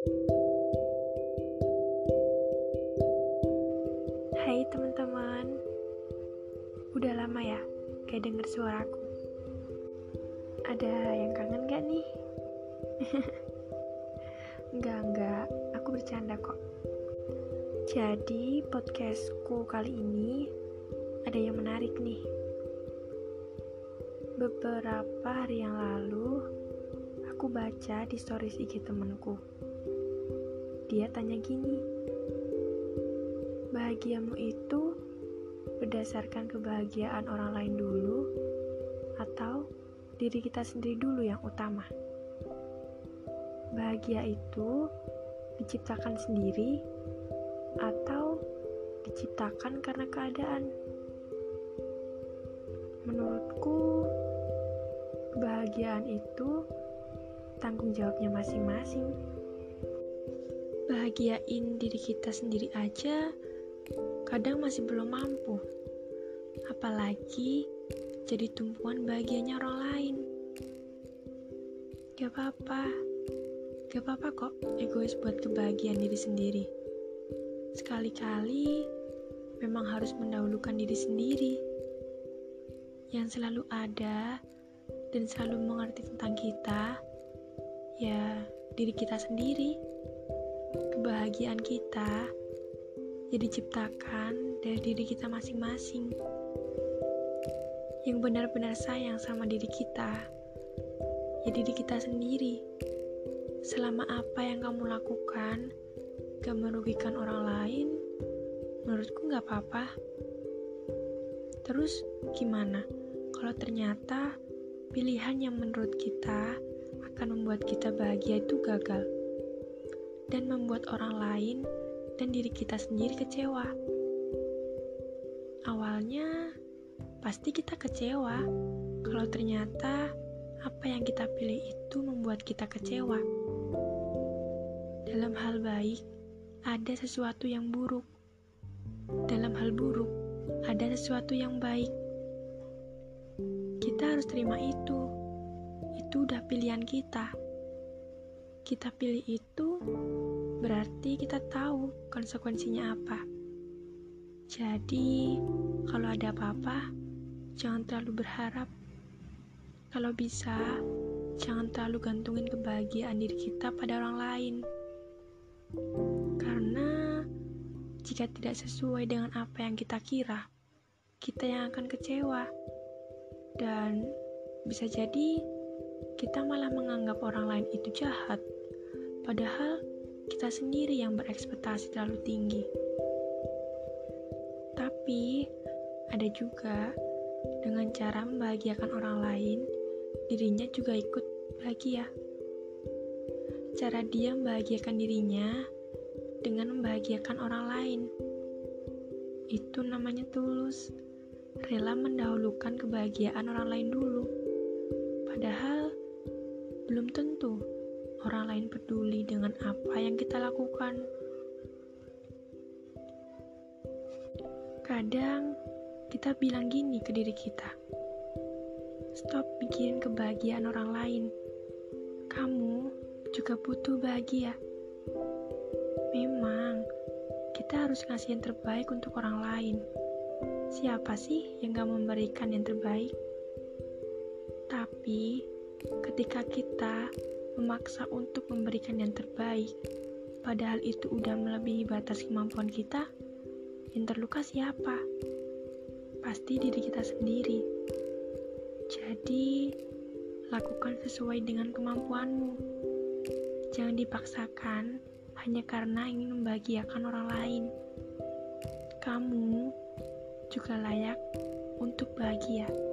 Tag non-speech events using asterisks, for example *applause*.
Hai teman-teman, udah lama ya kayak denger suaraku. Ada yang kangen gak nih? *laughs* enggak, enggak, aku bercanda kok. Jadi podcastku kali ini ada yang menarik nih. Beberapa hari yang lalu, aku baca di stories IG temenku. Dia tanya gini, bahagiamu itu berdasarkan kebahagiaan orang lain dulu atau diri kita sendiri dulu yang utama? Bahagia itu diciptakan sendiri atau diciptakan karena keadaan? Menurutku, kebahagiaan itu tanggung jawabnya masing-masing. Bahagiain diri kita sendiri aja kadang masih belum mampu. Apalagi jadi tumpuan bahagianya orang lain. Gak apa-apa. Gak apa-apa kok egois buat kebahagiaan diri sendiri. Sekali-kali memang harus mendahulukan diri sendiri yang selalu ada dan selalu mengerti tentang kita, ya diri kita sendiri. Kebahagiaan kita ya diciptakan dari diri kita masing-masing. Yang benar-benar sayang sama diri kita, ya diri kita sendiri. Selama apa yang kamu lakukan gak merugikan orang lain, menurutku gak apa-apa. Terus gimana? kalau ternyata pilihan yang menurut kita akan membuat kita bahagia itu gagal dan membuat orang lain dan diri kita sendiri kecewa. Awalnya pasti kita kecewa kalau ternyata apa yang kita pilih itu membuat kita kecewa. Dalam hal baik, ada sesuatu yang buruk. Dalam hal buruk, ada sesuatu yang baik kita harus terima itu. Itu udah pilihan kita. Kita pilih itu berarti kita tahu konsekuensinya apa. Jadi, kalau ada apa-apa, jangan terlalu berharap. Kalau bisa, jangan terlalu gantungin kebahagiaan diri kita pada orang lain. Karena jika tidak sesuai dengan apa yang kita kira, kita yang akan kecewa dan bisa jadi kita malah menganggap orang lain itu jahat, padahal kita sendiri yang berekspektasi terlalu tinggi. Tapi ada juga dengan cara membahagiakan orang lain, dirinya juga ikut bahagia. Cara dia membahagiakan dirinya dengan membahagiakan orang lain. Itu namanya tulus rela mendahulukan kebahagiaan orang lain dulu. Padahal belum tentu orang lain peduli dengan apa yang kita lakukan. Kadang kita bilang gini ke diri kita, stop mikirin kebahagiaan orang lain. Kamu juga butuh bahagia. Memang, kita harus ngasih yang terbaik untuk orang lain. Siapa sih yang gak memberikan yang terbaik? Tapi, ketika kita memaksa untuk memberikan yang terbaik, padahal itu udah melebihi batas kemampuan kita, yang terluka siapa? Pasti diri kita sendiri. Jadi, lakukan sesuai dengan kemampuanmu. Jangan dipaksakan hanya karena ingin membahagiakan orang lain. Kamu juga layak untuk bahagia.